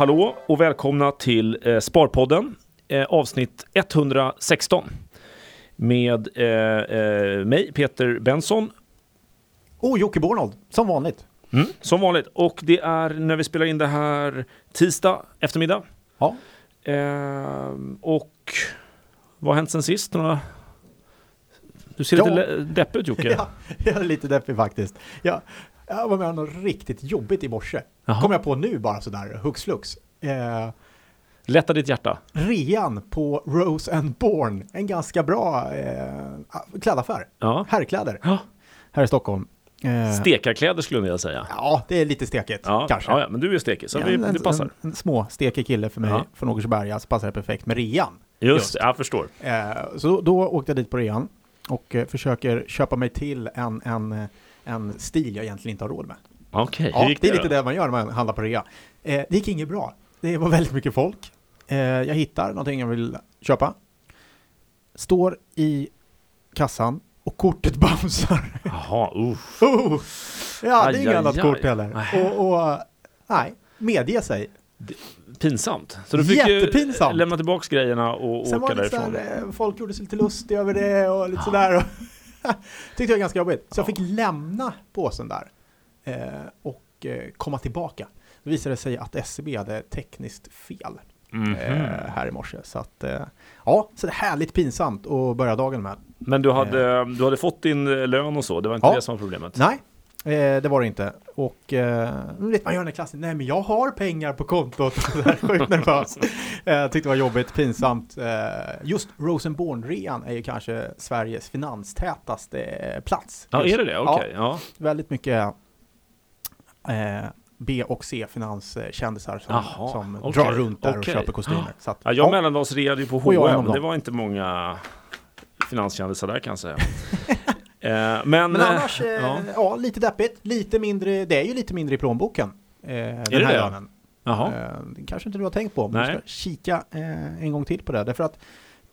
hallå och välkomna till eh, Sparpodden eh, avsnitt 116 med eh, eh, mig Peter Benson Och Jocke Bornold, som vanligt. mm, som vanligt och det är när vi spelar in det här tisdag eftermiddag Ja. eh, och vad har hänt sen sist? Några... Du ser Ja. lite deppig ut Jocke. ja, jag är lite deppig faktiskt. Jag, jag var med om något riktigt jobbigt i morse. Kom jag på nu bara sådär, hux flux. Eh, Lätta ditt hjärta. rean på Rose and Born, en ganska bra eh, klädaffär. Ja. Herrkläder Ja. här i Stockholm. Eh, Stekarkläder skulle jag vilja säga. ja, det är lite stekigt Ja, kanske. ja, men du är stekig så vi, en, det passar. En, en små stekig kille för mig från Åkersberga, så passar det perfekt med rean. Just, just. det, jag förstår. Eh, så då, då åkte jag dit på rean och eh, försöker köpa mig till en, en, eh, en stil jag egentligen inte har råd med. Okej, hur Ja, det är det lite då? det man gör när man handlar på rea. Eh, det gick inget bra. Det var väldigt mycket folk. Eh, jag hittar någonting jag vill köpa. Står i kassan och kortet bouncear. Jaha, uff. Oh! Ja, Aj, det är inget annat aj. kort heller. Och, och nej, medge sig. Pinsamt. Så du fick ju lämna tillbaks grejerna och Sen åka var det därifrån. sådär, eh, folk gjorde sig lite lustiga över det och lite sådär. Tyckte jag var ganska jobbigt. Så jag Ja. fick lämna påsen där eh, och eh, komma tillbaka. Då visade det sig att SCB hade tekniskt fel Mhm. eh, här i morse. Så att, ja, så det är härligt pinsamt att börja dagen med. Men du hade, du hade fått din lön och så, det var inte Ja. det som var problemet? Nej, eh, det var det inte. Och eh, vet man gör den här klassen, nej men jag har pengar på kontot. Sjukt nervös. Eh, tyckte det var jobbigt, pinsamt. Eh, just Rosenborn-rean är ju kanske Sveriges finanstätaste eh, plats. Ja, Just. är det det? Okej. Ja. Väldigt mycket eh, B och C-finanskändisar som, Jaha, som okej, drar runt där och okej. köper kostymer. Så att, Ja, jag ja, mellandagsreade ju på Och H&M det var inte många finanskändisar där kan jag säga. eh, men men eh, annars, eh, ja. ja. lite deppigt. Lite mindre, det är ju lite mindre i plånboken. Eh, den det här det? lönen. Jaha. Eh, kanske inte du har tänkt på, men Nej. du ska kika eh, en gång till på det. Därför att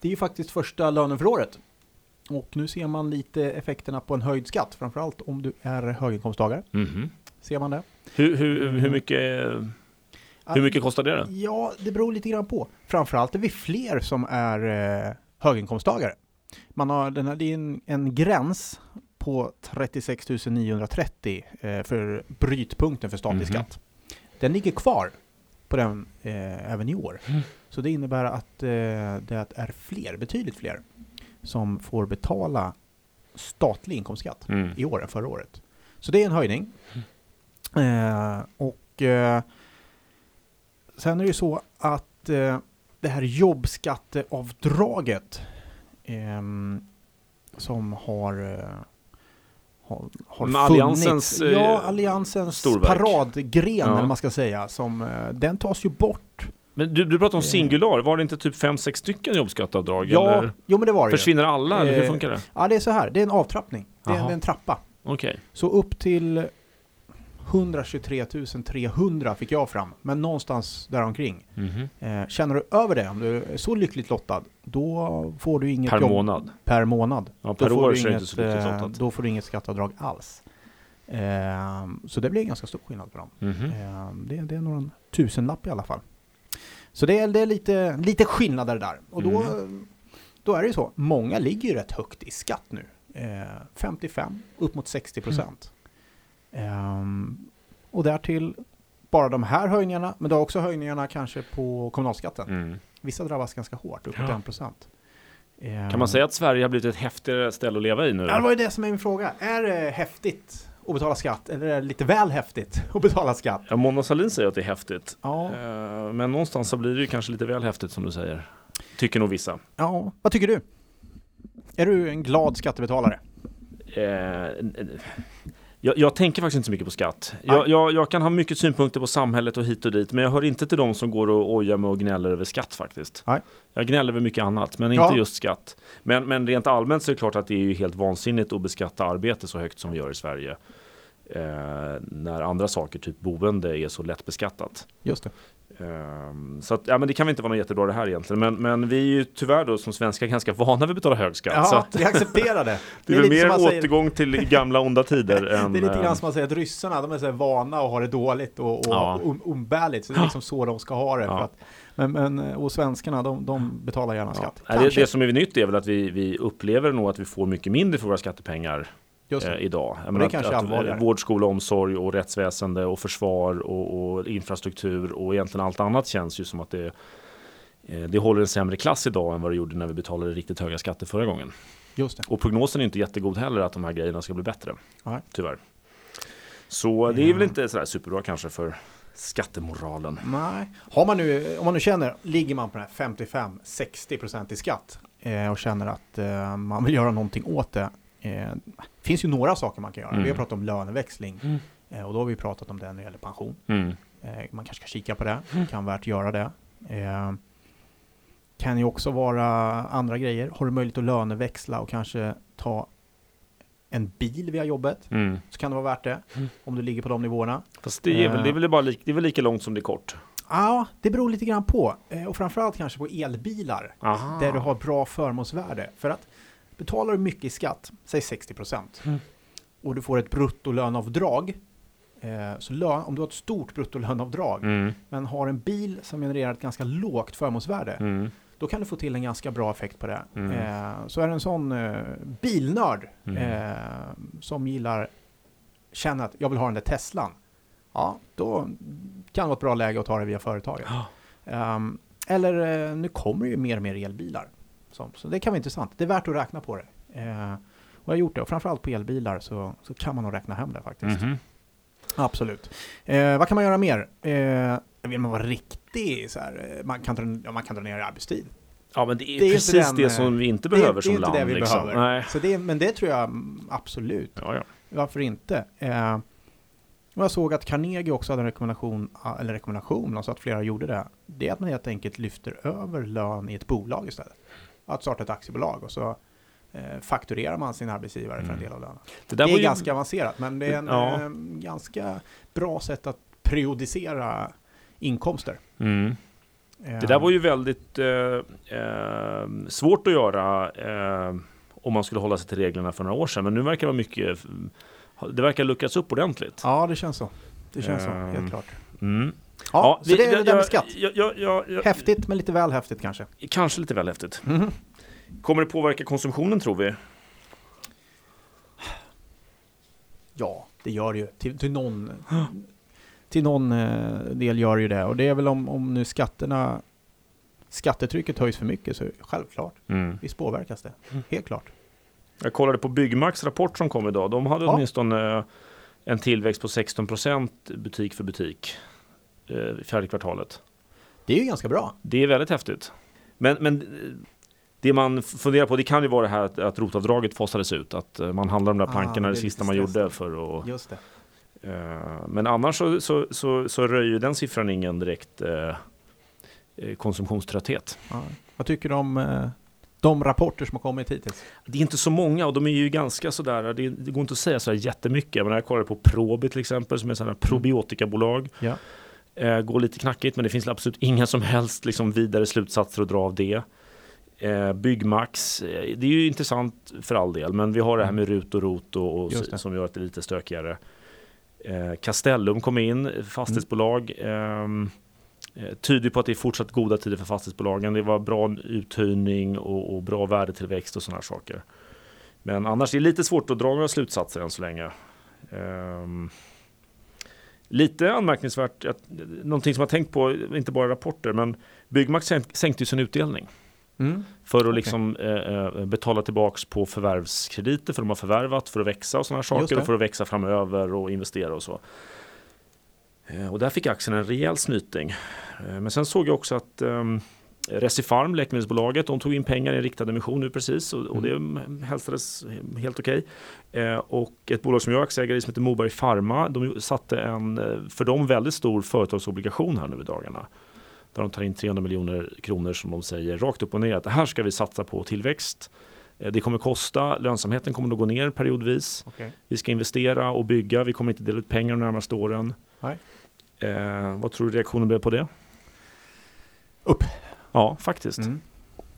det är ju faktiskt första lönen för året. Och nu ser man lite effekterna på en höjd skatt, framförallt om du är höginkomsttagare. Mhm. Ser man det? hur, hur, hur, mycket, hur mycket kostar det? då? Ja, det beror lite grann på. Framförallt är vi fler som är eh, höginkomsttagare. Man har, den här, det är en, en gräns på 36 930 eh, för brytpunkten för statlig Mhm. skatt. Den ligger kvar på den eh, även i år. Mm. Så det innebär att eh, det är fler, betydligt fler, som får betala statlig inkomstskatt Mm. i år än förra året. Så det är en höjning. Eh, och eh, sen är det ju så att eh, det här jobbskatteavdraget som har eh, har, har funnits. Alliansens, eh, ja, Alliansens storverk. paradgren, Ja. man ska säga, som, eh, den tas ju bort. Men du, du pratar om Eh. singular, var det inte typ fem sex stycken jobbskatteavdrag? Ja, eller jo men det var det ju. försvinner alla, eller hur Eh, funkar det? Ja, det är så här, det är en avtrappning. Det är, en, det är en trappa. Okej. Så upp till 123 300 fick jag fram, men någonstans däromkring. Mhm. Eh, känner du över det, om du är så lyckligt lottad, då får du inget Per jobb månad? per månad. Ja, Då per får år du så är inget, inte så lyckligt eh, lottat. Då får du inget skatteavdrag alls. Eh, så det blir en ganska stor skillnad på dem. Mhm. Eh, det, det är nog en tusenlapp i alla fall. Så det är, det är lite, lite skillnader där. Och då, Mm. då är det ju så, många ligger ju rätt högt i skatt nu. Eh, 55, upp mot 60 procent. Ehm, och därtill bara de här höjningarna, men du har också höjningarna kanske på kommunalskatten. Mm. Vissa drabbas ganska hårt, uppåt Ja. 1 procent. Kan man säga att Sverige har blivit ett häftigare ställe att leva i nu? Ja, det var ju det som är min fråga. Är det häftigt att betala skatt, eller är det lite väl häftigt att betala skatt? Ja, Mona Sahlin säger att det är häftigt. Ja, Eh, Men någonstans så blir det ju kanske lite väl häftigt som du säger. Tycker nog vissa. ja. vad tycker du? Är du en glad skattebetalare? Eh, jag, jag tänker faktiskt inte så mycket på skatt. Jag, jag, jag kan ha mycket synpunkter på samhället och hit och dit, men jag hör inte till de som går och ojar mig och gnäller över skatt faktiskt. Nej. Jag gnäller över mycket annat, men inte Ja. just skatt. Men, men rent allmänt så är det klart att det är helt vansinnigt att beskatta arbete så högt som vi gör i Sverige. Eh, när andra saker, typ boende, är så lätt beskattat. Just det. Um, så att, ja, men det kan väl inte vara något jättebra det här egentligen. Men, men vi är ju tyvärr då som svenskar ganska vana vid att betala hög skatt. Ja, så att, vi accepterar det. det är, väl mer en säger- återgång till gamla onda tider. än, Det är lite eh, grann som man säger att ryssarna, de är så vana att ha det dåligt och, och Ja. um- umbärligt. Så det är liksom så de ska ha det. Ja. För att, men, men, och svenskarna, de, de betalar gärna skatt. Det, det som är nytt är väl att vi, vi upplever nog att vi får mycket mindre för våra skattepengar det. Eh, idag. Jag är menar att, kanske att, eh, vård, skola, omsorg och rättsväsende och försvar och, och infrastruktur och egentligen allt annat känns ju som att det, eh, det håller en sämre klass idag än vad det gjorde när vi betalade riktigt höga skatter förra gången. Just det. Och prognosen är inte jättegod heller att de här grejerna ska bli bättre. Nej. Tyvärr. Så det är väl inte sådär superbra kanske för skattemoralen. Nej. Har man nu, om man nu känner, ligger man på den här 55-60% i skatt eh, och känner att eh, man vill göra någonting åt det. Eh, finns ju några saker man kan göra. Mm. Vi har pratat om löneväxling Mm. eh, och då har vi pratat om det när det gäller pension. Mm. Eh, man kanske ska kika på det, Mm. kan värt göra det. Eh, kan ju också vara andra grejer. Har du möjlighet att löneväxla och kanske ta en bil via jobbet Mm. så kan det vara värt det Mm. om du ligger på de nivåerna. Fast det är, väl, det, är väl bara lik, det är väl lika långt som det är kort. Ja, det beror lite grann på. Eh, och framförallt kanske på elbilar Aha. där du har bra förmånsvärde. För att betalar du mycket i skatt, säg 60% Mm. och du får ett bruttolöneavdrag eh, så lön, om du har ett stort bruttolöneavdrag Mm. men har en bil som genererar ett ganska lågt förmånsvärde Mm. då kan du få till en ganska bra effekt på det. Mm. Eh, så är det en sån eh, bilnörd Mm. eh, som gillar, känner att jag vill ha den där Teslan. Ja, då kan det vara ett bra läge att ta det via företaget. Ja. Ehm, eller eh, nu kommer det ju mer och mer elbilar. Så, så det kan vara intressant. Det är värt att räkna på det. Eh, och jag har gjort det. Och framförallt på elbilar så, så kan man nog räkna hem det faktiskt. Mhm. Absolut. Eh, vad kan man göra mer? Eh, vill man vara riktig så här, eh, man kan, dra, ja, man kan dra ner i arbetstid. Ja men det är, Det är precis den, det eh, som vi inte Det är- behöver det är som inte land. det vi liksom. behöver. Nej. Så det, men det tror jag mm, absolut. Ja, ja. Varför inte? Eh, och jag såg att Carnegie också hade en rekommendation, ah, eller rekommendation, alltså att flera gjorde det. Det är att man helt enkelt lyfter över lön i ett bolag istället. Att starta ett aktiebolag och så eh, fakturerar man sin arbetsgivare för en Mm. del av lönen. Det, Det är ju, ganska avancerat, men det är en Ja. eh, ganska bra sätt att periodisera inkomster. mm. Eh, det där var ju väldigt eh, eh, svårt att göra eh, om man skulle hålla sig till reglerna för några år sedan. Men nu verkar det vara mycket det verkar luckras upp ordentligt. Ja, det känns så. Det känns så, helt klart. Mm. Ja, så vi- det är det jag- där med skatt. jag- jag- Häftigt, men lite väl häftigt kanske. Kanske lite väl häftigt. Mhm. Kommer det påverka konsumtionen tror vi? Ja, det gör det ju. Till, till någon, till någon eh, del gör det ju det. Och det är väl om, om nu skatterna, skattetrycket höjs för mycket så självklart, Mm. visst påverkas det. Mm. Helt klart. Jag kollade på Byggmax rapport som kom idag. De hade Ja. åtminstone eh, en tillväxt på 16% butik för butik fjärde kvartalet. Det är ju ganska bra. Det är väldigt häftigt. Men, men eh, det man funderar på det kan ju vara det här att, att rotavdraget fasades ut. Att eh, man handlar de där Ah, plankorna det det är sista man gjorde för att Just det. Eh, Men annars så, så, så, så röjer ju den siffran ingen direkt eh, eh, konsumtionströtthet. Vad tycker du om eh, de rapporter som har kommit hittills? Det är inte så många och de är ju ganska sådär, det, det går inte att säga så här jättemycket. Men jag kollar på Probi till exempel som är ett sådant här probiotikabolag. Ja. Eh, går lite knackigt men det finns absolut inga som helst liksom, vidare slutsatser att dra av det. Eh, Byggmax, eh, det är ju intressant för all del men vi har det här med RUT och ROT och, och som gör att det är lite stökigare. Eh, Castellum kom in, fastighetsbolag. ehm, eh, tyder på att det är fortsatt goda tider för fastighetsbolagen. Det var bra uthyrning och, och bra värdetillväxt och sådana saker. Men annars är det lite svårt att dra några slutsatser än så länge. Ehm, lite anmärkningsvärt, att, någonting som jag tänkt på, inte bara rapporter, men Byggmax sänk- sänkte sin utdelning Mm. för att Okej. liksom eh, eh, betala tillbaks på förvärvskrediter för de har förvärvat för att växa och sådana saker och för att växa framöver och investera och så. Eh, och där fick aktien en rejäl snyting. Eh, men sen såg jag också att Recipharm, läkemedelsbolaget, de tog in pengar i en riktad emission nu precis och, och det mm, hälsades helt okej. Eh, och ett bolag som jag är aktieägare i som heter Moberg Pharma, de satte en eh, för dem väldigt stor företagsobligation här nu i dagarna. Där de tar in 300 miljoner kronor som de säger rakt upp och ner att det här ska vi satsa på tillväxt. Eh, Det kommer kosta, lönsamheten kommer att gå ner periodvis. Okej. Vi ska investera och bygga, vi kommer inte dela ut pengar de närmaste åren. Nej. Eh, vad tror du reaktionen blev på det? Upp. Ja, faktiskt. Mm.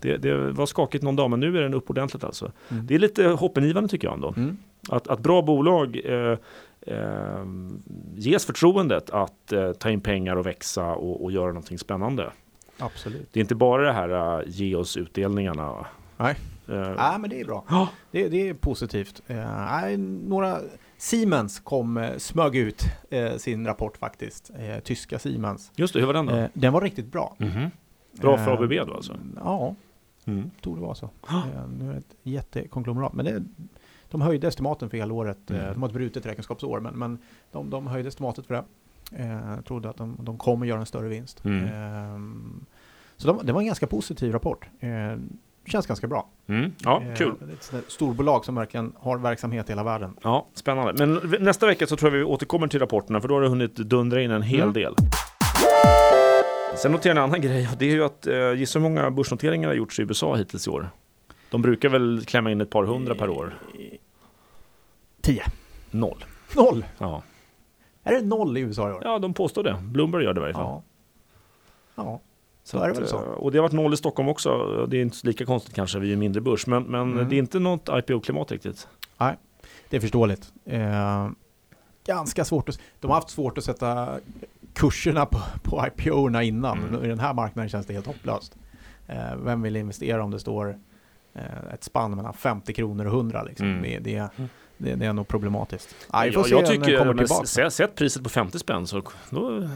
Det, det var skakigt någon dag, men nu är den upp ordentligt alltså. Mm. Det är lite hoppingivande tycker jag ändå. Mm. Att, att bra bolag eh, eh, ges förtroendet att eh, ta in pengar och växa och, och göra någonting spännande. Absolut. Det är inte bara det här eh, ge oss utdelningarna. Nej. Eh, Nej, men det är bra. Ja. Det, det är positivt. Nej, några Siemens kom, smög ut eh, sin rapport faktiskt. Tyska Siemens. Just det, hur var den då? Den var riktigt bra. Mhm. Bra för Eh, ABB då alltså? Ja, Mm. torde vara så. Eh, nu är det ett jättekonglomerat. Men det, de höjde estimaten för hela året. Eh, Mm. De har ett brutet räkenskapsår, men, men de, de höjde estimatet för det. Eh, trodde att de, de kommer göra en större vinst. Mm. Eh, så de, det var en ganska positiv rapport. Eh, känns ganska bra. Mm. Ja, Eh, kul. Det är ett storbolag som verkligen har verksamhet i hela världen. Ja, spännande. Men nästa vecka så tror jag vi återkommer till rapporterna för då har det hunnit dundra in en hel Mm. del. Sen noterar jag en annan grej och det är ju att eh, gissa hur många börsnoteringar har gjorts i USA hittills i år? De brukar väl klämma in ett par hundra per år? 10. Noll. Noll! Ja, Är det noll i USA i år? ja de påstår det. Bloomberg gör det i varje fall. Ja. Ja. Så är det väl så. eh, Och det har varit noll i Stockholm också. Det är inte lika konstigt kanske, vi är ju mindre börs. Men, men Mm. det är inte något IPO-klimat riktigt. Det är förståeligt. Eh, ganska svårt att... De har haft svårt att sätta kurserna på, på IPO-erna innan. Mm. I den här marknaden känns det helt hopplöst. Eh, vem vill investera om det står eh, ett spann mellan 50 kronor och 100? Liksom. Mm. Det, det, det, det är nog problematiskt. Ja, vi får jag, tycker, kommer men tillbaka. s- sätt priset på 50 spänn så då,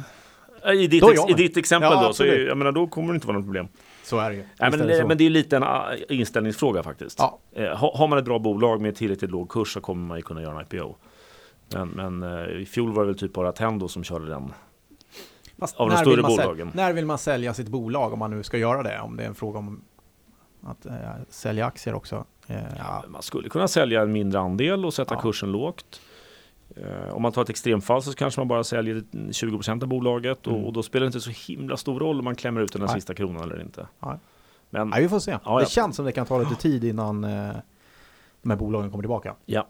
eh, i, ditt Då jag I ditt exempel Ja, då, så är, jag menar, då kommer det inte vara något problem. Så är det ju. Nej, men, det så. men det är lite en ah, inställningsfråga faktiskt. Ja. Eh, har, har man ett bra bolag med tillräckligt låg kurs så kommer man ju kunna göra en IPO. Men, men eh, i fjol var det väl typ bara Attendo som körde den. Fast av de när större vill man säl- bolagen. när vill man sälja sitt bolag om man nu ska göra det? Om det är en fråga om att eh, sälja aktier också. Eh, ja. Man skulle kunna sälja en mindre andel och sätta Ja. kursen lågt. Eh, om man tar ett extremfall så kanske man bara säljer 20% av bolaget och, Mm. och då spelar det inte så himla stor roll om man klämmer ut den här Nej. sista kronan eller inte. Nej. Men Nej, vi får se. Ja, ja. Det känns som det kan ta lite tid innan eh, de här bolagen kommer tillbaka. Ja.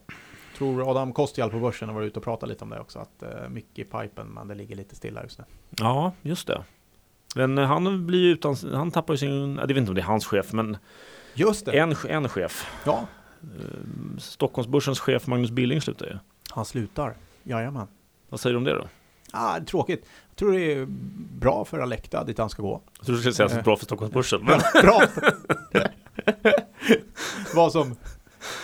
Tror Adam Kostial på börsen har varit ute och pratat lite om det också. Att eh, mycket i pipen, men det ligger lite stilla just nu. Ja, just det. Men eh, han blir ju utan, han tappar ju sin, jag vet inte om det är hans chef, men Just det. en, en chef. Ja, Eh, Stockholmsbörsens chef Magnus Billing slutar ju. han slutar. Jajamän. Vad säger du om det då? Ah, tråkigt. Jag tror det är bra för Alecta dit han ska gå. Jag tror du skulle säga att det är bra för Stockholmsbörsen. Men bra! var som,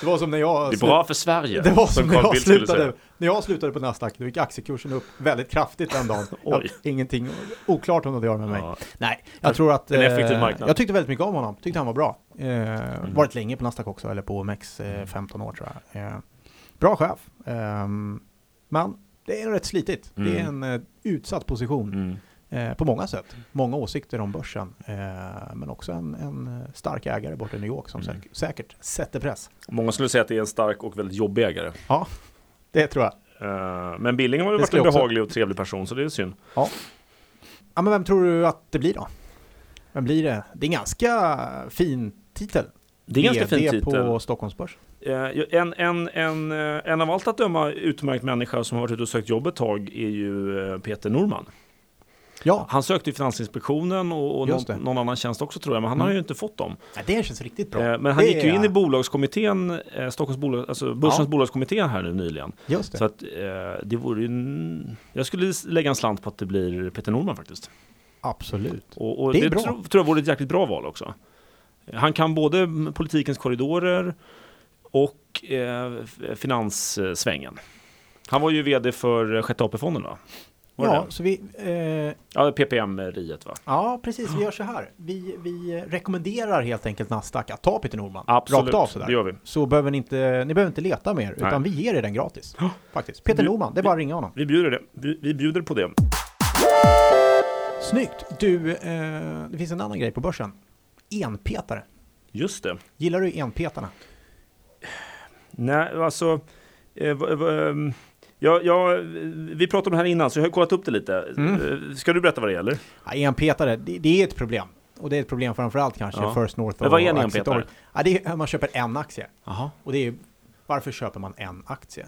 det var som när jag... det är bra för Sverige. Det var som när Carl jag, slutade, när jag slutade på Nasdaq, då gick aktiekursen upp väldigt kraftigt den dagen. Jag, ingenting oklart om det gör med mig. Ja. Nej, jag tror att... En effektiv eh, marknad. Jag tyckte väldigt mycket om honom. Tyckte han var bra. Eh, Mm. Varit länge på Nasdaq också, eller på OMX, eh, 15 år tror jag. Eh, bra chef. Ehm, men det är rätt slitigt. Det är en eh, utsatt position Mm. Eh, på många sätt. Många åsikter om börsen. Eh, men också en, en stark ägare borta i New York som Mm. säk- säkert sätter press. Många skulle säga att det är en stark och väldigt jobbig ägare. Det tror jag. Eh, Men Billing har ju varit en behaglig och trevlig person så det är synd. Ja, men vem tror du att det blir då? Vem blir det? Det är en ganska fin titel. Det är en ganska fin VD titel. på Stockholmsbörs. Eh, En, en, en, eh, en av allt att döma utmärkt människa som har varit ute och sökt jobb ett tag är ju eh, Peter Norman. Ja, Han sökte i Finansinspektionen och, och någon, någon annan tjänst också tror jag, men han Mm. har ju inte fått dem. Ja, det känns riktigt bra. Eh, Men han Det gick ju in i är- bolagskommittén, eh, Stockholms bolag, alltså Börsens Ja. bolagskommitté här nu nyligen. Just det. Så att eh, det vore ju, jag skulle lägga en slant på att det blir Peter Norman faktiskt. Absolut. Och, och Det det är. Tror, tror jag vore ett jäkligt bra val också. Han kan både politikens korridorer och eh, finanssvängen. Han var ju vd för Sjätte AP-fonden va? Det Ja, det? så vi... Eh, Ja, PPM-riet va? ja, precis. Vi gör så här. Vi, vi rekommenderar helt enkelt Nasdaq att ta Peter Norman. Absolut, Rakt av det sådär. gör vi. Så behöver ni inte, ni behöver inte leta mer, utan Nej. vi ger er den gratis. Faktiskt. Peter Vi- Norman, det är bara att ringa honom. Vi bjuder det. Vi, vi bjuder på det. Snyggt! Du, eh, det finns en annan grej på börsen. Enpetare. Just det. Gillar du enpetarna? Nej, alltså... Eh, v- v- ehm, ja, ja, vi pratade om det här innan, så jag har kollat upp det lite. Mm. Eh, Ska du berätta vad det gäller? Ja, enpetare, det, det är ett problem. Och det är ett problem framförallt kanske Ja. First North Men vad är en och enpetare? Ja, det är man köper en aktie. Jaha. Och det är varför köper man en aktie?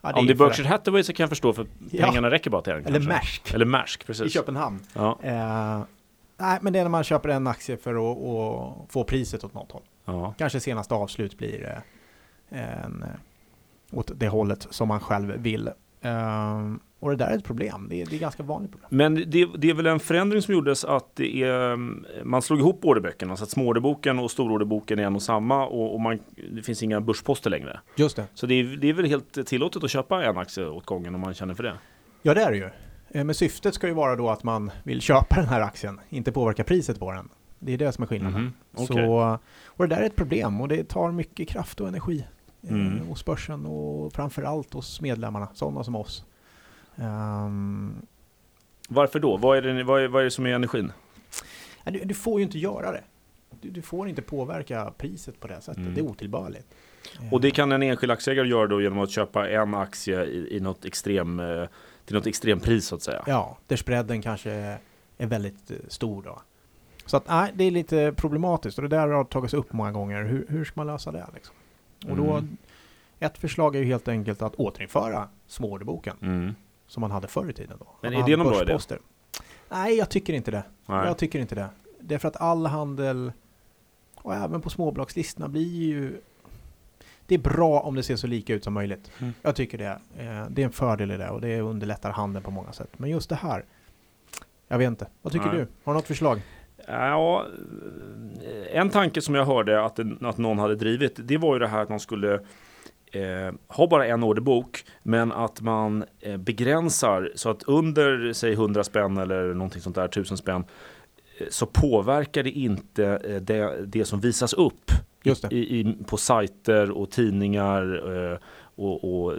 Ja, Om det är Berkshire Hathaway så kan jag förstå för Ja. pengarna räcker bara till en Eller. Maersk Eller Maersk, i precis. Köpenhamn. Ja. Eh, Nej, men det är när man köper en aktie för att, att få priset åt något håll. Ja. Kanske senaste avslut blir eh, en, åt det hållet som man själv vill. Um, och det där är ett problem. Det är, det är ganska vanligt problem. Men det, det, är väl en förändring som gjordes att det är, man slog ihop orderböckerna så att småorderboken och stororderboken är en och samma och, och man, det finns inga börsposter längre. Just det. Så det är, det är väl helt tillåtet att köpa en aktie åt gången om man känner för det? Ja, det är det ju. Eh, men syftet ska ju vara då att man vill köpa den här aktien, inte påverka priset på den. Det är det som är skillnaden. Mhm, okej. Så, och det där är ett problem och det tar mycket kraft och energi eh, Mm. hos börsen och framförallt hos medlemmarna, sådana som oss. Ehm, Varför då? Vad är, det, vad, är, vad är det som är energin? du, du får ju inte göra det. Du, du får inte påverka priset på det sättet. Mm. Det är otillbörligt. Och det kan en enskild aktieägare göra då genom att köpa en aktie i, i något extrem, eh, till något extrempris så att säga? Ja, där spreaden kanske är väldigt eh, stor då. Så att nej, det är lite problematiskt och det där har tagits upp många gånger. Hur, hur ska man lösa det liksom? Och då, Mm. ett förslag är ju helt enkelt att återinföra småorderboken Mm. som man hade förr i tiden. Då. Men man är det någon bra idé? Nej, jag tycker inte det. Nej. Jag tycker inte det. Det är för att all handel och även på småbolagslistorna blir ju det är bra om det ser så lika ut som möjligt. Mm. Jag tycker det. Eh, Det är en fördel i det och det underlättar handeln på många sätt. Men just det här, jag vet inte. Vad tycker Nej. du? Har du något förslag? Ja, en tanke som jag hörde att, att någon hade drivit, det var ju det här att man skulle eh, ha bara en orderbok, men att man eh, begränsar så att under, säg 100 spänn eller någonting sånt där, 1000 spänn, eh, så påverkar det inte eh, det, det som visas upp i, i, på sajter och tidningar. Och, och,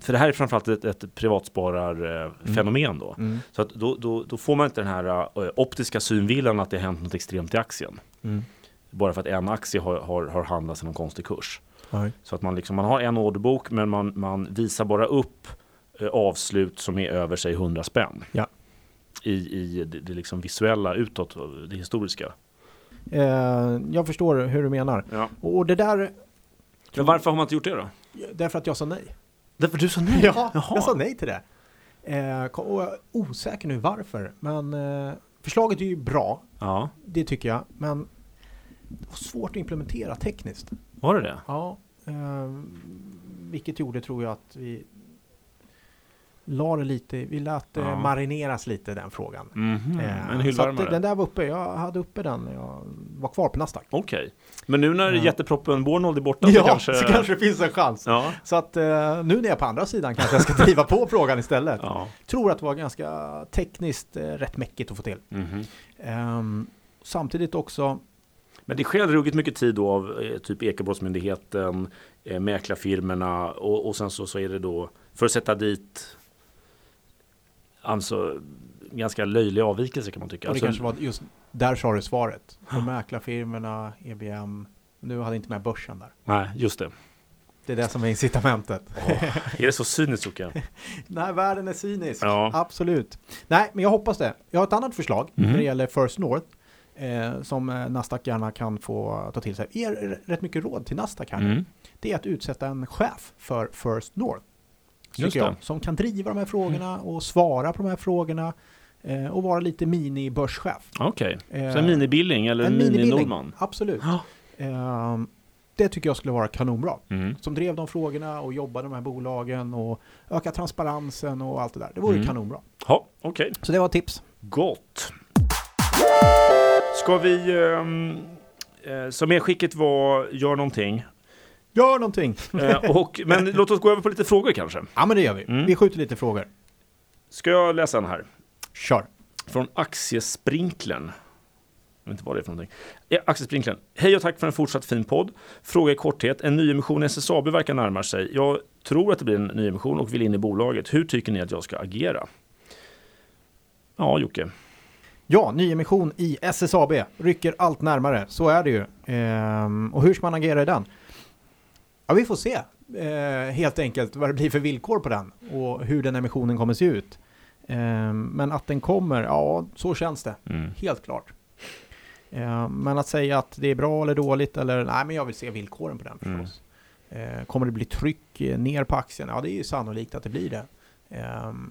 för det här är framförallt ett, ett privatspararfenomen då. Mm. Så att då, då, då får man inte den här eh, optiska synvillan att det har hänt något extremt i aktien. Mm. Bara för att en aktie har, har, har handlats i någon konstig kurs. Nej. Så att man, liksom, man har en orderbok men man, man visar bara upp eh, avslut som är över sig 100 spänn. Ja. I, i det, det liksom visuella utåt, det historiska. Eh, jag förstår hur du menar. Ja. Och det där, Men varför har man inte gjort det då? Därför att jag sa nej. Därför du sa nej? Ja, Jaha. jag sa nej till det. Eh, och jag är osäker nu varför, men eh, förslaget är ju bra. Ja, Det tycker jag, men det var svårt att implementera tekniskt. var det det? Ja, eh, vilket gjorde tror jag att vi la det lite, vi lät det Ja. marineras lite den frågan. Mhm, Eh, En så att den där var uppe, jag hade uppe den när jag var kvar på Nasdaq. Okej. Men nu när Ja. jätteproppen Bornold är borta Ja, så kanske... så kanske det finns en chans. Ja. Så att eh, nu när jag är på andra sidan kanske jag ska driva på frågan istället. ja. Tror att det var ganska tekniskt eh, rätt mäckigt att få till. Mhm. Ehm, samtidigt också, Men det sker ruggigt mycket tid då av eh, typ Ekobrottsmyndigheten, eh, mäklarfirmorna och, och sen så, så är det då för att sätta dit alltså ganska löjliga avvikelser kan man tycka. och det Alltså, kanske var just där sa du svaret. För mäklarfirmorna, EBM, nu hade inte med börsen där. Nej, just det. Det är det som är incitamentet. Är det så cyniskt Jocke? Nej, världen är cynisk. Ja. Absolut. Nej, men jag hoppas det. Jag har ett annat förslag Mhm. när det gäller First North. Eh, som eh, Nasdaq gärna kan få ta till sig. Ger rätt mycket råd till Nasdaq här. Mm. Det är att utsätta en chef för First North. Jag, som kan driva de här frågorna och svara på de här frågorna. Eh, och vara lite mini-börschef. Okej, Eh, så en mini-Billing eller en mini-Nordman? Absolut. Ja. Eh, det tycker jag skulle vara kanonbra. Mm. Som drev de frågorna och jobbade med de här bolagen och öka transparensen och allt det där. Det vore Mm. kanonbra. Ja, okej. Så det var tips. Gott. Ska vi, ehm, eh, som medskicket var, gör någonting. Gör någonting! Eh, och, men låt oss gå över på lite frågor kanske. Ja men det gör vi. Mm. Vi skjuter lite frågor. Ska jag läsa en här? Kör! Från Aktiesprinklern. Jag vet inte vad det är för någonting. Ja, Aktiesprinklern. Hej och tack för en fortsatt fin podd. Fråga i korthet. En nyemission i SSAB verkar närma sig. Jag tror att det blir en nyemission och vill in i bolaget. Hur tycker ni att jag ska agera? Ja, Jocke. Ja, nyemission i SSAB rycker allt närmare. Så är det ju. Ehm, och hur ska man agera i den? Ja, vi får se eh, helt enkelt vad det blir för villkor på den och hur den emissionen kommer se ut. Ehm, men att den kommer, ja, så känns det. Mm. Helt klart. Ehm, men att säga att det är bra eller dåligt eller nej, men jag vill se villkoren på den Mm. förstås. Ehm, kommer det bli tryck eh, ner på aktien? Ja, det är ju sannolikt att det blir det. Ehm,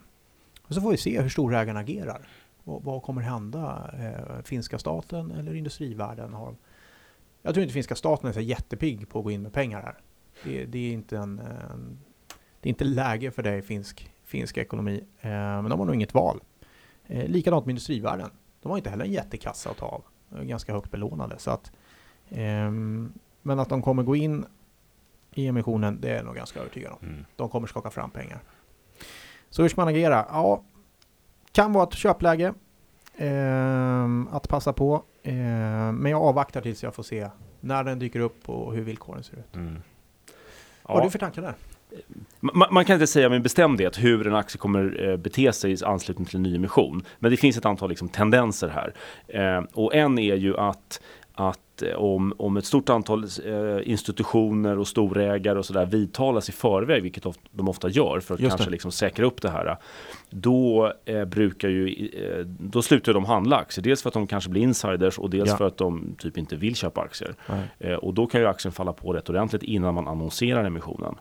och så får vi se hur storägaren agerar. vad, vad kommer hända? Eh, finska staten eller industrivärlden? Har, jag tror inte finska staten är så jättepigg på att gå in med pengar här. Det, det är inte en, en, det är inte läge för det i finsk, finsk ekonomi. Eh, men de har nog inget val. Eh, likadant med industrivärlden. De har inte heller en jättekassa att ta av. Ganska högt belånade. Så att, ehm, men att de kommer gå in i emissionen, det är jag nog ganska övertygad om. Mm. De kommer skaka fram pengar. Så hur ska man agera? Ja, kan vara ett köpläge. ehm, att passa på. Ehm, men jag avvaktar tills jag får se när den dyker upp och hur villkoren ser ut. Mm. Vad har du för tankar där? Man, man kan inte säga med bestämdhet hur en aktie kommer eh, bete sig i anslutning till en nyemission. Men det finns ett antal liksom, tendenser här. Eh, och en är ju att, att eh, om, om ett stort antal eh, institutioner och storägare och sådär vidtalas i förväg, vilket of, de ofta gör för att Just kanske liksom säkra upp det här. Då eh, brukar ju, eh, då slutar de handla aktier. Dels för att de kanske blir insiders och dels Ja. för att de typ inte vill köpa aktier. Eh, och då kan ju aktien falla på rätt ordentligt innan man annonserar emissionen.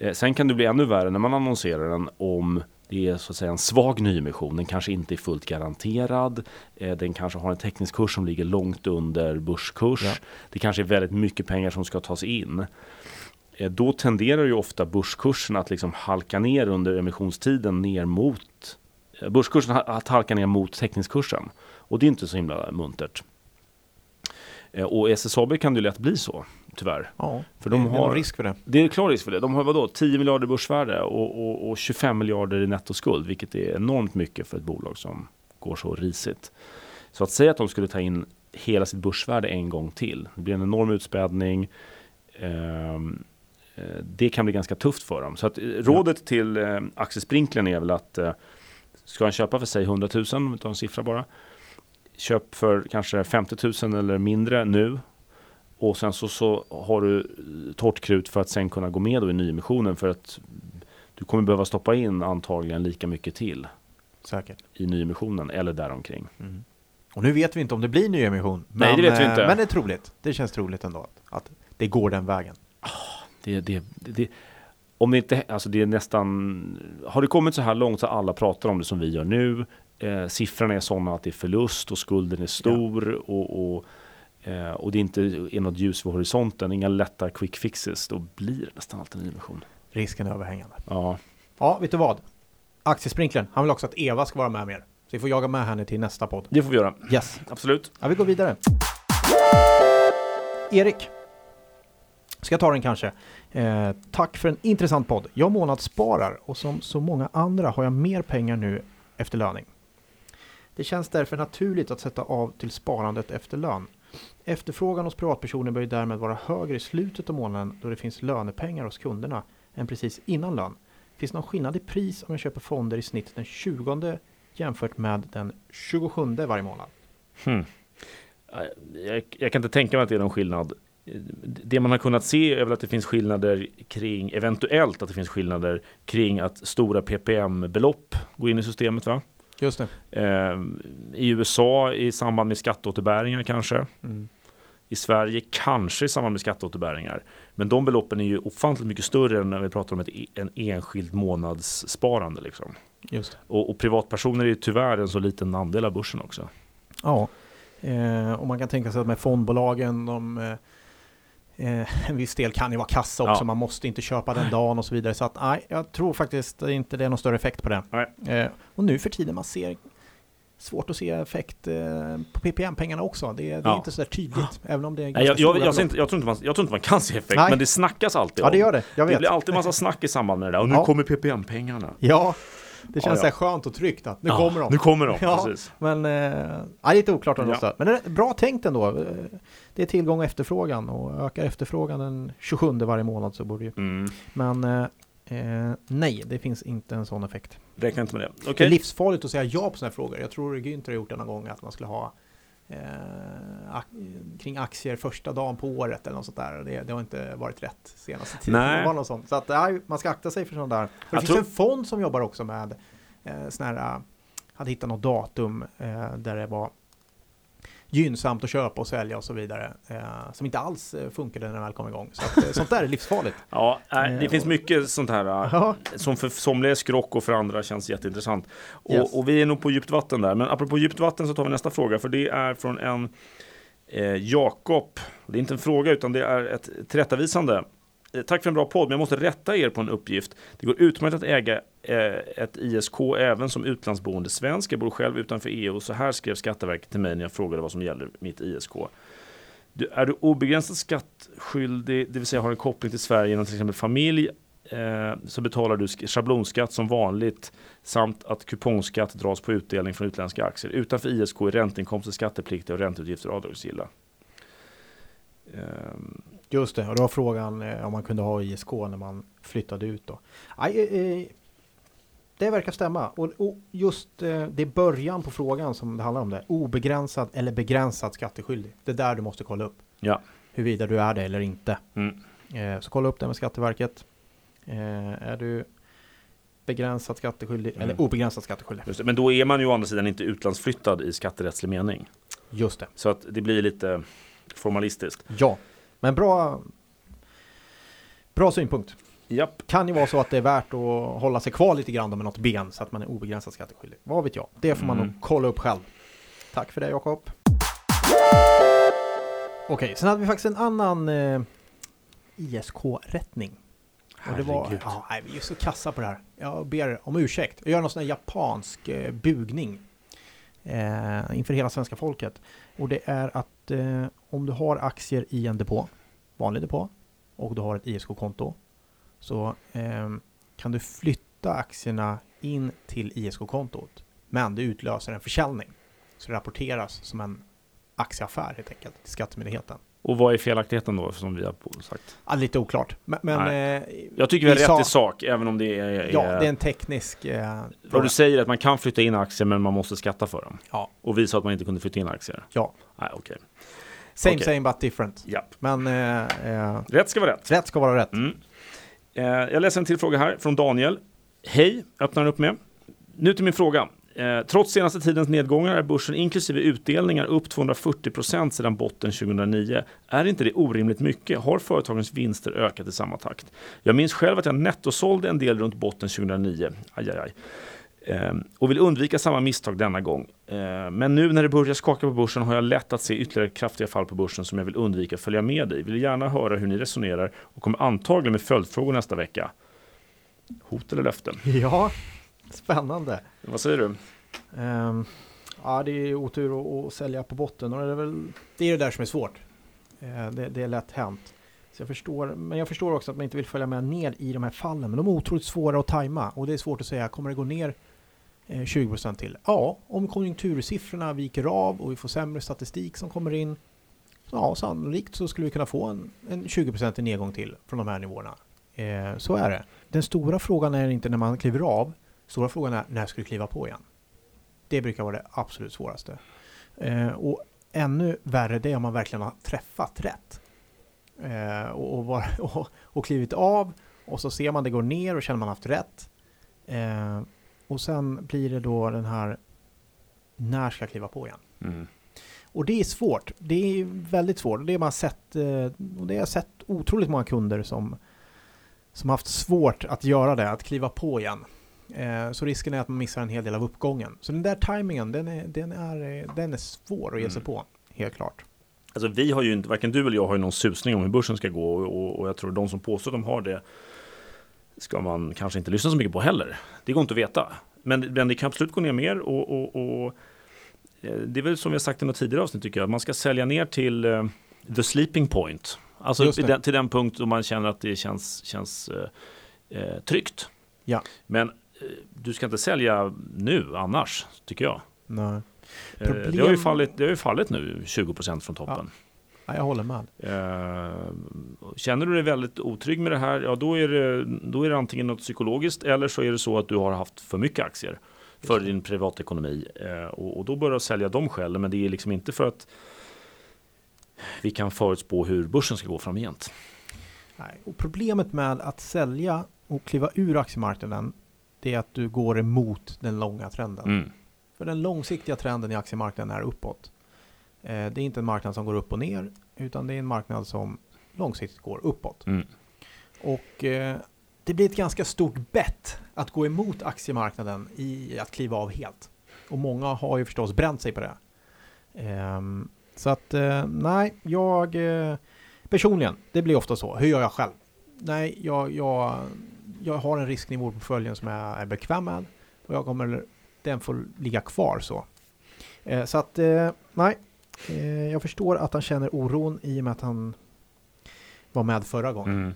Eh, sen kan det bli ännu värre när man annonserar den om det är så att säga en svag nyemission. Den kanske inte är fullt garanterad. Eh, den kanske har en teknisk kurs som ligger långt under börskurs. Ja. Det kanske är väldigt mycket pengar som ska tas in. Eh, då tenderar ju ofta börskursen att liksom halka ner under emissionstiden ner mot eh, börskursen att halka ner mot teckningskursen. Och det är inte så himla muntert. Och i SSAB kan det lätt bli så, tyvärr. Ja, För de det, det är har- nog risk för det. Det är klar risk för det. De har vadå, 10 miljarder börsvärde och, och, och 25 miljarder i nettoskuld, vilket är enormt mycket för ett bolag som går så risigt. Så att säga att de skulle ta in hela sitt börsvärde en gång till, det blir en enorm utspädning. Ehm, eh, det kan bli ganska tufft för dem. Så att eh, rådet till eh, aktiesprinklern är väl att eh, ska han köpa för sig 100 000, om vi tar en siffra bara. Köp för kanske 50 000 eller mindre nu och sen så, så har du eh, torrt krut för att sen kunna gå med då i nyemissionen för att du kommer behöva stoppa in antagligen lika mycket till Säkert. i nyemissionen eller däromkring. Mm. Och nu vet vi inte om det blir nyemission. Nej, men, det vet vi eh, inte. Men det är troligt. Det känns troligt ändå att, att det går den vägen. Det, det, det, det, om det inte, alltså det är nästan, har det kommit så här långt så alla pratar om det som vi gör nu. Eh, siffrorna är sådana att det är förlust och skulden är stor och, och, eh, och det inte är något ljus vid horisonten, inga lätta quick fixes, då blir det nästan alltid en nyemission. Risken är överhängande. Ja, Ja, vet du vad? Aktiesprinklern, han vill också att Eva ska vara med mer. Så vi får jaga med henne till nästa podd. det får vi göra. Yes. Absolut. Ja, vi går vidare. Erik. Ska jag ta den kanske? Eh, tack för en intressant podd. Jag månadssparar och som så många andra har jag mer pengar nu efter löning. Det känns därför naturligt att sätta av till sparandet efter lön. Efterfrågan hos privatpersoner bör ju därmed vara högre i slutet av månaden då det finns lönepengar hos kunderna än precis innan lön. Finns det någon skillnad i pris om jag köper fonder i snitt den 20 jämfört med den 27 varje månad? Hmm. Jag, jag kan inte tänka mig att det är någon skillnad. Det man har kunnat se är väl att det finns skillnader kring, eventuellt att det finns skillnader kring att stora PPM-belopp går in i systemet. Va? Just det. Eh, I USA i samband med skatteåterbäringar kanske. Mm. I Sverige kanske i samband med skatteåterbäringar. Men de beloppen är ju ofantligt mycket större än när vi pratar om ett, e- en enskild månadssparande. Liksom. Just. Och, och privatpersoner är ju tyvärr en så liten andel av börsen också. Ja, eh, och man kan tänka sig att med fondbolagen, de, eh, en viss del kan ju vara kassa också, Ja. man måste inte köpa den dagen och så vidare. Så att nej, jag tror faktiskt inte det är någon större effekt på det. Eh, och nu för tiden man ser svårt att se effekt eh, på PPM-pengarna också. Det, det är Ja. inte så där tydligt, även om det är Nej, jag, jag, inte, jag, tror inte man, jag tror inte man kan se effekt, Nej. men det snackas alltid Ja, det om. gör det. Jag Det vet. blir alltid massa snack i samband med det där. Och nu Ja. kommer PPM-pengarna. Ja, det känns Ja, ja. skönt och tryggt att nu Ja, kommer de. Nu kommer de, Ja. precis. Men eh, lite oklart om Ja. Men det är bra tänkt ändå. Det är tillgång och efterfrågan och ökar efterfrågan den 27 varje månad så borde ju. Mm. Men eh, eh, nej, det finns inte en sån effekt. Räkna inte med det. Det Okej. är livsfarligt att säga ja på sådana här frågor. Jag tror Günther har gjort det någon gång att man skulle ha kring aktier första dagen på året eller något sånt där. Det, det har inte varit rätt senaste tiden. Nej. Det var något sånt. Så att, nej, man ska akta sig för sånt där. Och det finns en fond som jobbar också med eh, sån här, eh, hade hittat något datum eh, där det var gynnsamt att köpa och sälja och så vidare. Eh, som inte alls eh, funkade när det väl kom igång. Så att, eh, sånt där är livsfarligt. Ja, det Eh, finns mycket sånt här Ja, som för somliga är skrock och för andra känns jätteintressant. Och, Yes. och vi är nog på djupt vatten där. Men apropå djupt vatten så tar vi nästa fråga. För det är från en eh, Jakob. Det är inte en fråga utan det är ett tillrättavisande. Tack för en bra podd, men jag måste rätta er på en uppgift. Det går utmärkt att äga Eh, ett ISK även som utlandsboende svensk. Jag bor själv utanför EU och så här skrev Skatteverket till mig när jag frågade vad som gäller mitt ISK. Du, är du obegränsat skattskyldig, det vill säga har en koppling till Sverige genom till exempel familj, eh, så betalar du schablonskatt som vanligt samt att kupongskatt dras på utdelning från utländska aktier. Utanför ISK är ränteinkomster skattepliktiga och ränteutgifter avdragsgilla. Eh, just det. Och då var frågan eh, om man kunde ha ISK när man flyttade ut då. Aj, eh, eh, det verkar stämma. Och, och just eh, det är början på frågan som det handlar om det. Obegränsad eller begränsad skatteskyldig. Det är där du måste kolla upp. Ja. Huruvida du är det eller inte. Mm. Eh, så kolla upp det med Skatteverket. Eh, är du begränsat skatteskyldig Mm. eller obegränsat skatteskyldig? Det. Men då är man ju å andra sidan inte utlandsflyttad i skatterättslig mening. Just det. Så att det blir lite formalistiskt. Ja, men bra. Bra synpunkt. Japp. Kan ju vara så att det är värt att hålla sig kvar lite grann med något ben så att man är obegränsat skatteskyldig. Vad vet jag? Det får man Mm. nog kolla upp själv. Tack för det Jakob. Okej, sen hade vi faktiskt en annan eh, ISK-rättning. Och det var, ja, nej, vi är så kassa på det här. Jag ber om ursäkt. Jag gör någon sån här japansk eh, bugning eh, inför hela svenska folket. Och det är att eh, om du har aktier i en depå, vanlig depå, och du har ett ISK-konto, så eh, kan du flytta aktierna in till ISK-kontot. Men det utlöser en försäljning. Så det rapporteras som en aktieaffär helt enkelt till Skattemyndigheten. Och vad är felaktigheten då som vi har sagt? Ja, lite oklart. Men, men eh, Jag tycker vi har rätt sa- i sak även om det är, är ja, det är en teknisk eh, fråga. du säger att man kan flytta in aktier men man måste skatta för dem. Ja. Och vi sa att man inte kunde flytta in aktier. Ja. Nej, okej. Same Okej. same but different. Japp. Men eh, eh, Rätt ska vara rätt. rätt ska vara rätt. Mm. Eh, jag läser en till fråga här från Daniel. Hej, öppnar upp med. Nu till min fråga. Eh, trots senaste tidens nedgångar är börsen inklusive utdelningar upp 240% sedan botten 2009. Är inte det orimligt mycket? Har företagens vinster ökat i samma takt? Jag minns själv att jag nettosålde en del runt botten 2009. Aj, aj, aj. Eh, och vill undvika samma misstag denna gång. Eh, men nu när det börjar skaka på börsen har jag lätt att se ytterligare kraftiga fall på börsen som jag vill undvika att följa med i. Vill gärna höra hur ni resonerar och kommer antagligen med följdfrågor nästa vecka. Hot eller löften? Ja, spännande. Vad säger du? Ehm, ja, det är otur att, att sälja på botten och det är väl det är det där som är svårt. Det, det är lätt hänt. Så jag förstår, men jag förstår också att man inte vill följa med ner i de här fallen. Men de är otroligt svåra att tajma och det är svårt att säga, kommer det gå ner Eh, 20 procent till? Ja, om konjunktursiffrorna viker av och vi får sämre statistik som kommer in. Ja, sannolikt så skulle vi kunna få en, en 20 nedgång till från de här nivåerna. Eh, så är det. Den stora frågan är inte när man kliver av. Stora frågan är när ska du kliva på igen? Det brukar vara det absolut svåraste. Eh, och ännu värre det är om man verkligen har träffat rätt. Eh, och, och, var, och, och klivit av och så ser man det går ner och känner man haft rätt. Eh, och sen blir det då den här när ska jag kliva på igen? Mm. Och det är svårt. Det är väldigt svårt. Det har man sett, eh, och det har jag sett otroligt många kunder som, som haft svårt att göra det, att kliva på igen. Eh, Så risken är att man missar en hel del av uppgången. Så den där tajmingen, den är, den är, den är svår att ge sig Mm. på, helt klart. Alltså vi har ju inte, varken du eller jag har ju någon susning om hur börsen ska gå och, och, och jag tror de som påstår att de har det ska man kanske inte lyssna så mycket på heller. Det går inte att veta. Men, men det kan absolut gå ner mer och, och, och eh, det är väl som vi har sagt i något tidigare avsnitt tycker jag, man ska sälja ner till eh, the sleeping point. Alltså den, till den punkt då man känner att det känns, känns eh, tryggt. Ja. Men du ska inte sälja nu annars, tycker jag. Nej. Eh, Det, har ju Problem- fallit, det har ju fallit nu 20% från toppen. Ja, jag håller med. Eh, Känner du dig väldigt otrygg med det här, ja då är det, då är det antingen något psykologiskt eller så är det så att du har haft för mycket aktier för din privatekonomi. Eh, Och, och då bör du sälja de skälen, men det är liksom inte för att vi kan förutspå hur börsen ska gå framgent. Nej. Och problemet med att sälja och kliva ur aktiemarknaden, det är att du går emot den långa trenden. Mm. För den långsiktiga trenden i aktiemarknaden är uppåt. Eh, det är inte en marknad som går upp och ner, utan det är en marknad som långsiktigt går uppåt. Mm. Och eh, det blir ett ganska stort bett att gå emot aktiemarknaden i att kliva av helt. Och många har ju förstås bränt sig på det. Ehm, så att eh, nej, jag personligen, det blir ofta så. Hur gör jag själv? Nej, jag, jag, jag har en risknivå på portföljen som jag är bekväm med och jag kommer, den får ligga kvar så. Så att nej, jag förstår att han känner oron i och med att han var med förra gången. Mm.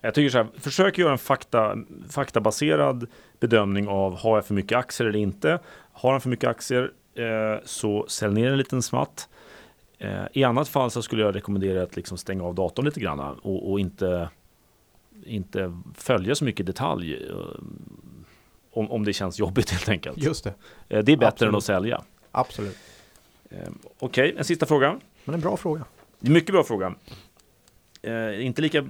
Jag tycker så här, försök göra en fakta, faktabaserad bedömning av har jag för mycket aktier eller inte. Har han för mycket aktier eh, så sälj ner en liten smatt. Eh, I annat fall så skulle jag rekommendera att liksom stänga av datorn lite grann och, och inte, inte följa så mycket detalj. Eh, om, om det känns jobbigt helt enkelt. Just det, Eh, det är bättre Absolut. än att sälja. absolut. Eh, Okej, en sista fråga. Men en bra fråga. Det är mycket bra fråga. Eh, inte lika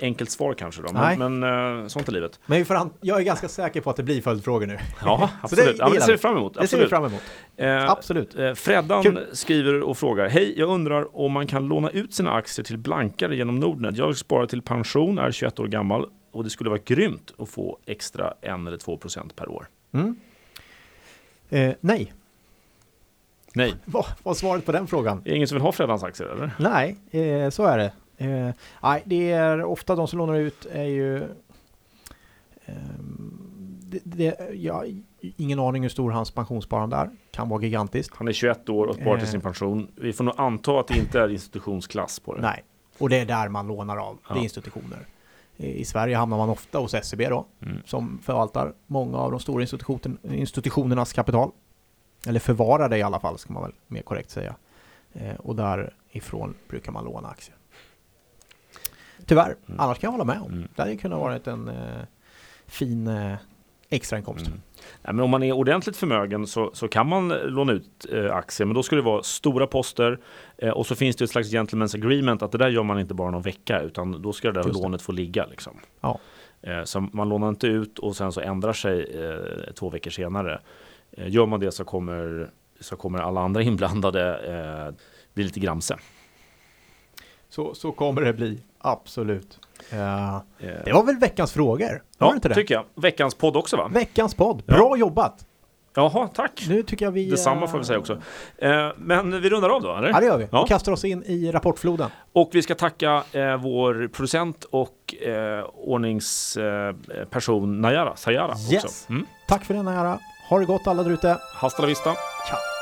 enkelt svar kanske då, Nej. men, men eh, sånt är livet. Men an- jag är ganska säker på att det blir följdfrågor nu. Ja, Så det- absolut. det ja, det ser vi. fram emot. Det ser vi Absolut. fram emot. Eh, Absolut. Freddan Kul. skriver och frågar. Hej, jag undrar om man kan låna ut sina aktier till blankare genom Nordnet. Jag sparar till pension, är 21 år gammal och det skulle vara grymt att få extra 1 eller 2 procent per år. Mm. Eh, nej, Nej, vad var svaret på den frågan? är det ingen som vill ha Freddans aktier eller? Nej, eh, så är det. Eh, nej, det är ofta de som lånar ut är ju... ehm, det, det, har ingen aning hur stor hans pensionssparande är. Kan vara gigantiskt. Han är 21 år och sparar till Eh. sin pension. Vi får nog anta att det inte är institutionsklass på det. Nej, och det är där man lånar av. Det Ja. är institutioner. Eh, I Sverige hamnar man ofta hos SEB då, Mm. som förvaltar många av de stora institution, institutionernas kapital. Eller förvarar det i alla fall, ska man väl mer korrekt säga. Eh, och därifrån brukar man låna aktier. Tyvärr, Mm. annars kan jag hålla med om. Mm. Det hade kunnat varit en eh, fin eh, extrainkomst. Mm. Nej, men om man är ordentligt förmögen så, så kan man låna ut eh, aktier, men då ska det vara stora poster eh, och så finns det ett slags gentleman's agreement att det där gör man inte bara någon vecka utan då ska det där Just det. lånet få ligga. Liksom. Ja. Eh, så man lånar inte ut och sen så ändrar sig eh, två veckor senare. Eh, gör man det så kommer, så kommer alla andra inblandade eh, bli lite gramse. Så, så kommer det bli, absolut. Eh, det var väl veckans frågor? Var ja, det inte det? tycker jag. Veckans podd också va? Veckans podd, Ja. bra jobbat! Jaha, tack. Nu tycker jag vi... Detsamma får vi säga också. Eh, men vi rundar av då, eller? Ja, det gör vi. Ja. Och kastar oss in i rapportfloden. Och vi ska tacka eh, vår producent och eh, ordningsperson person Najara Sayara Yes. också. Mm. Tack för den här. Ha det gott alla där ute. Hasta la vista. Ciao!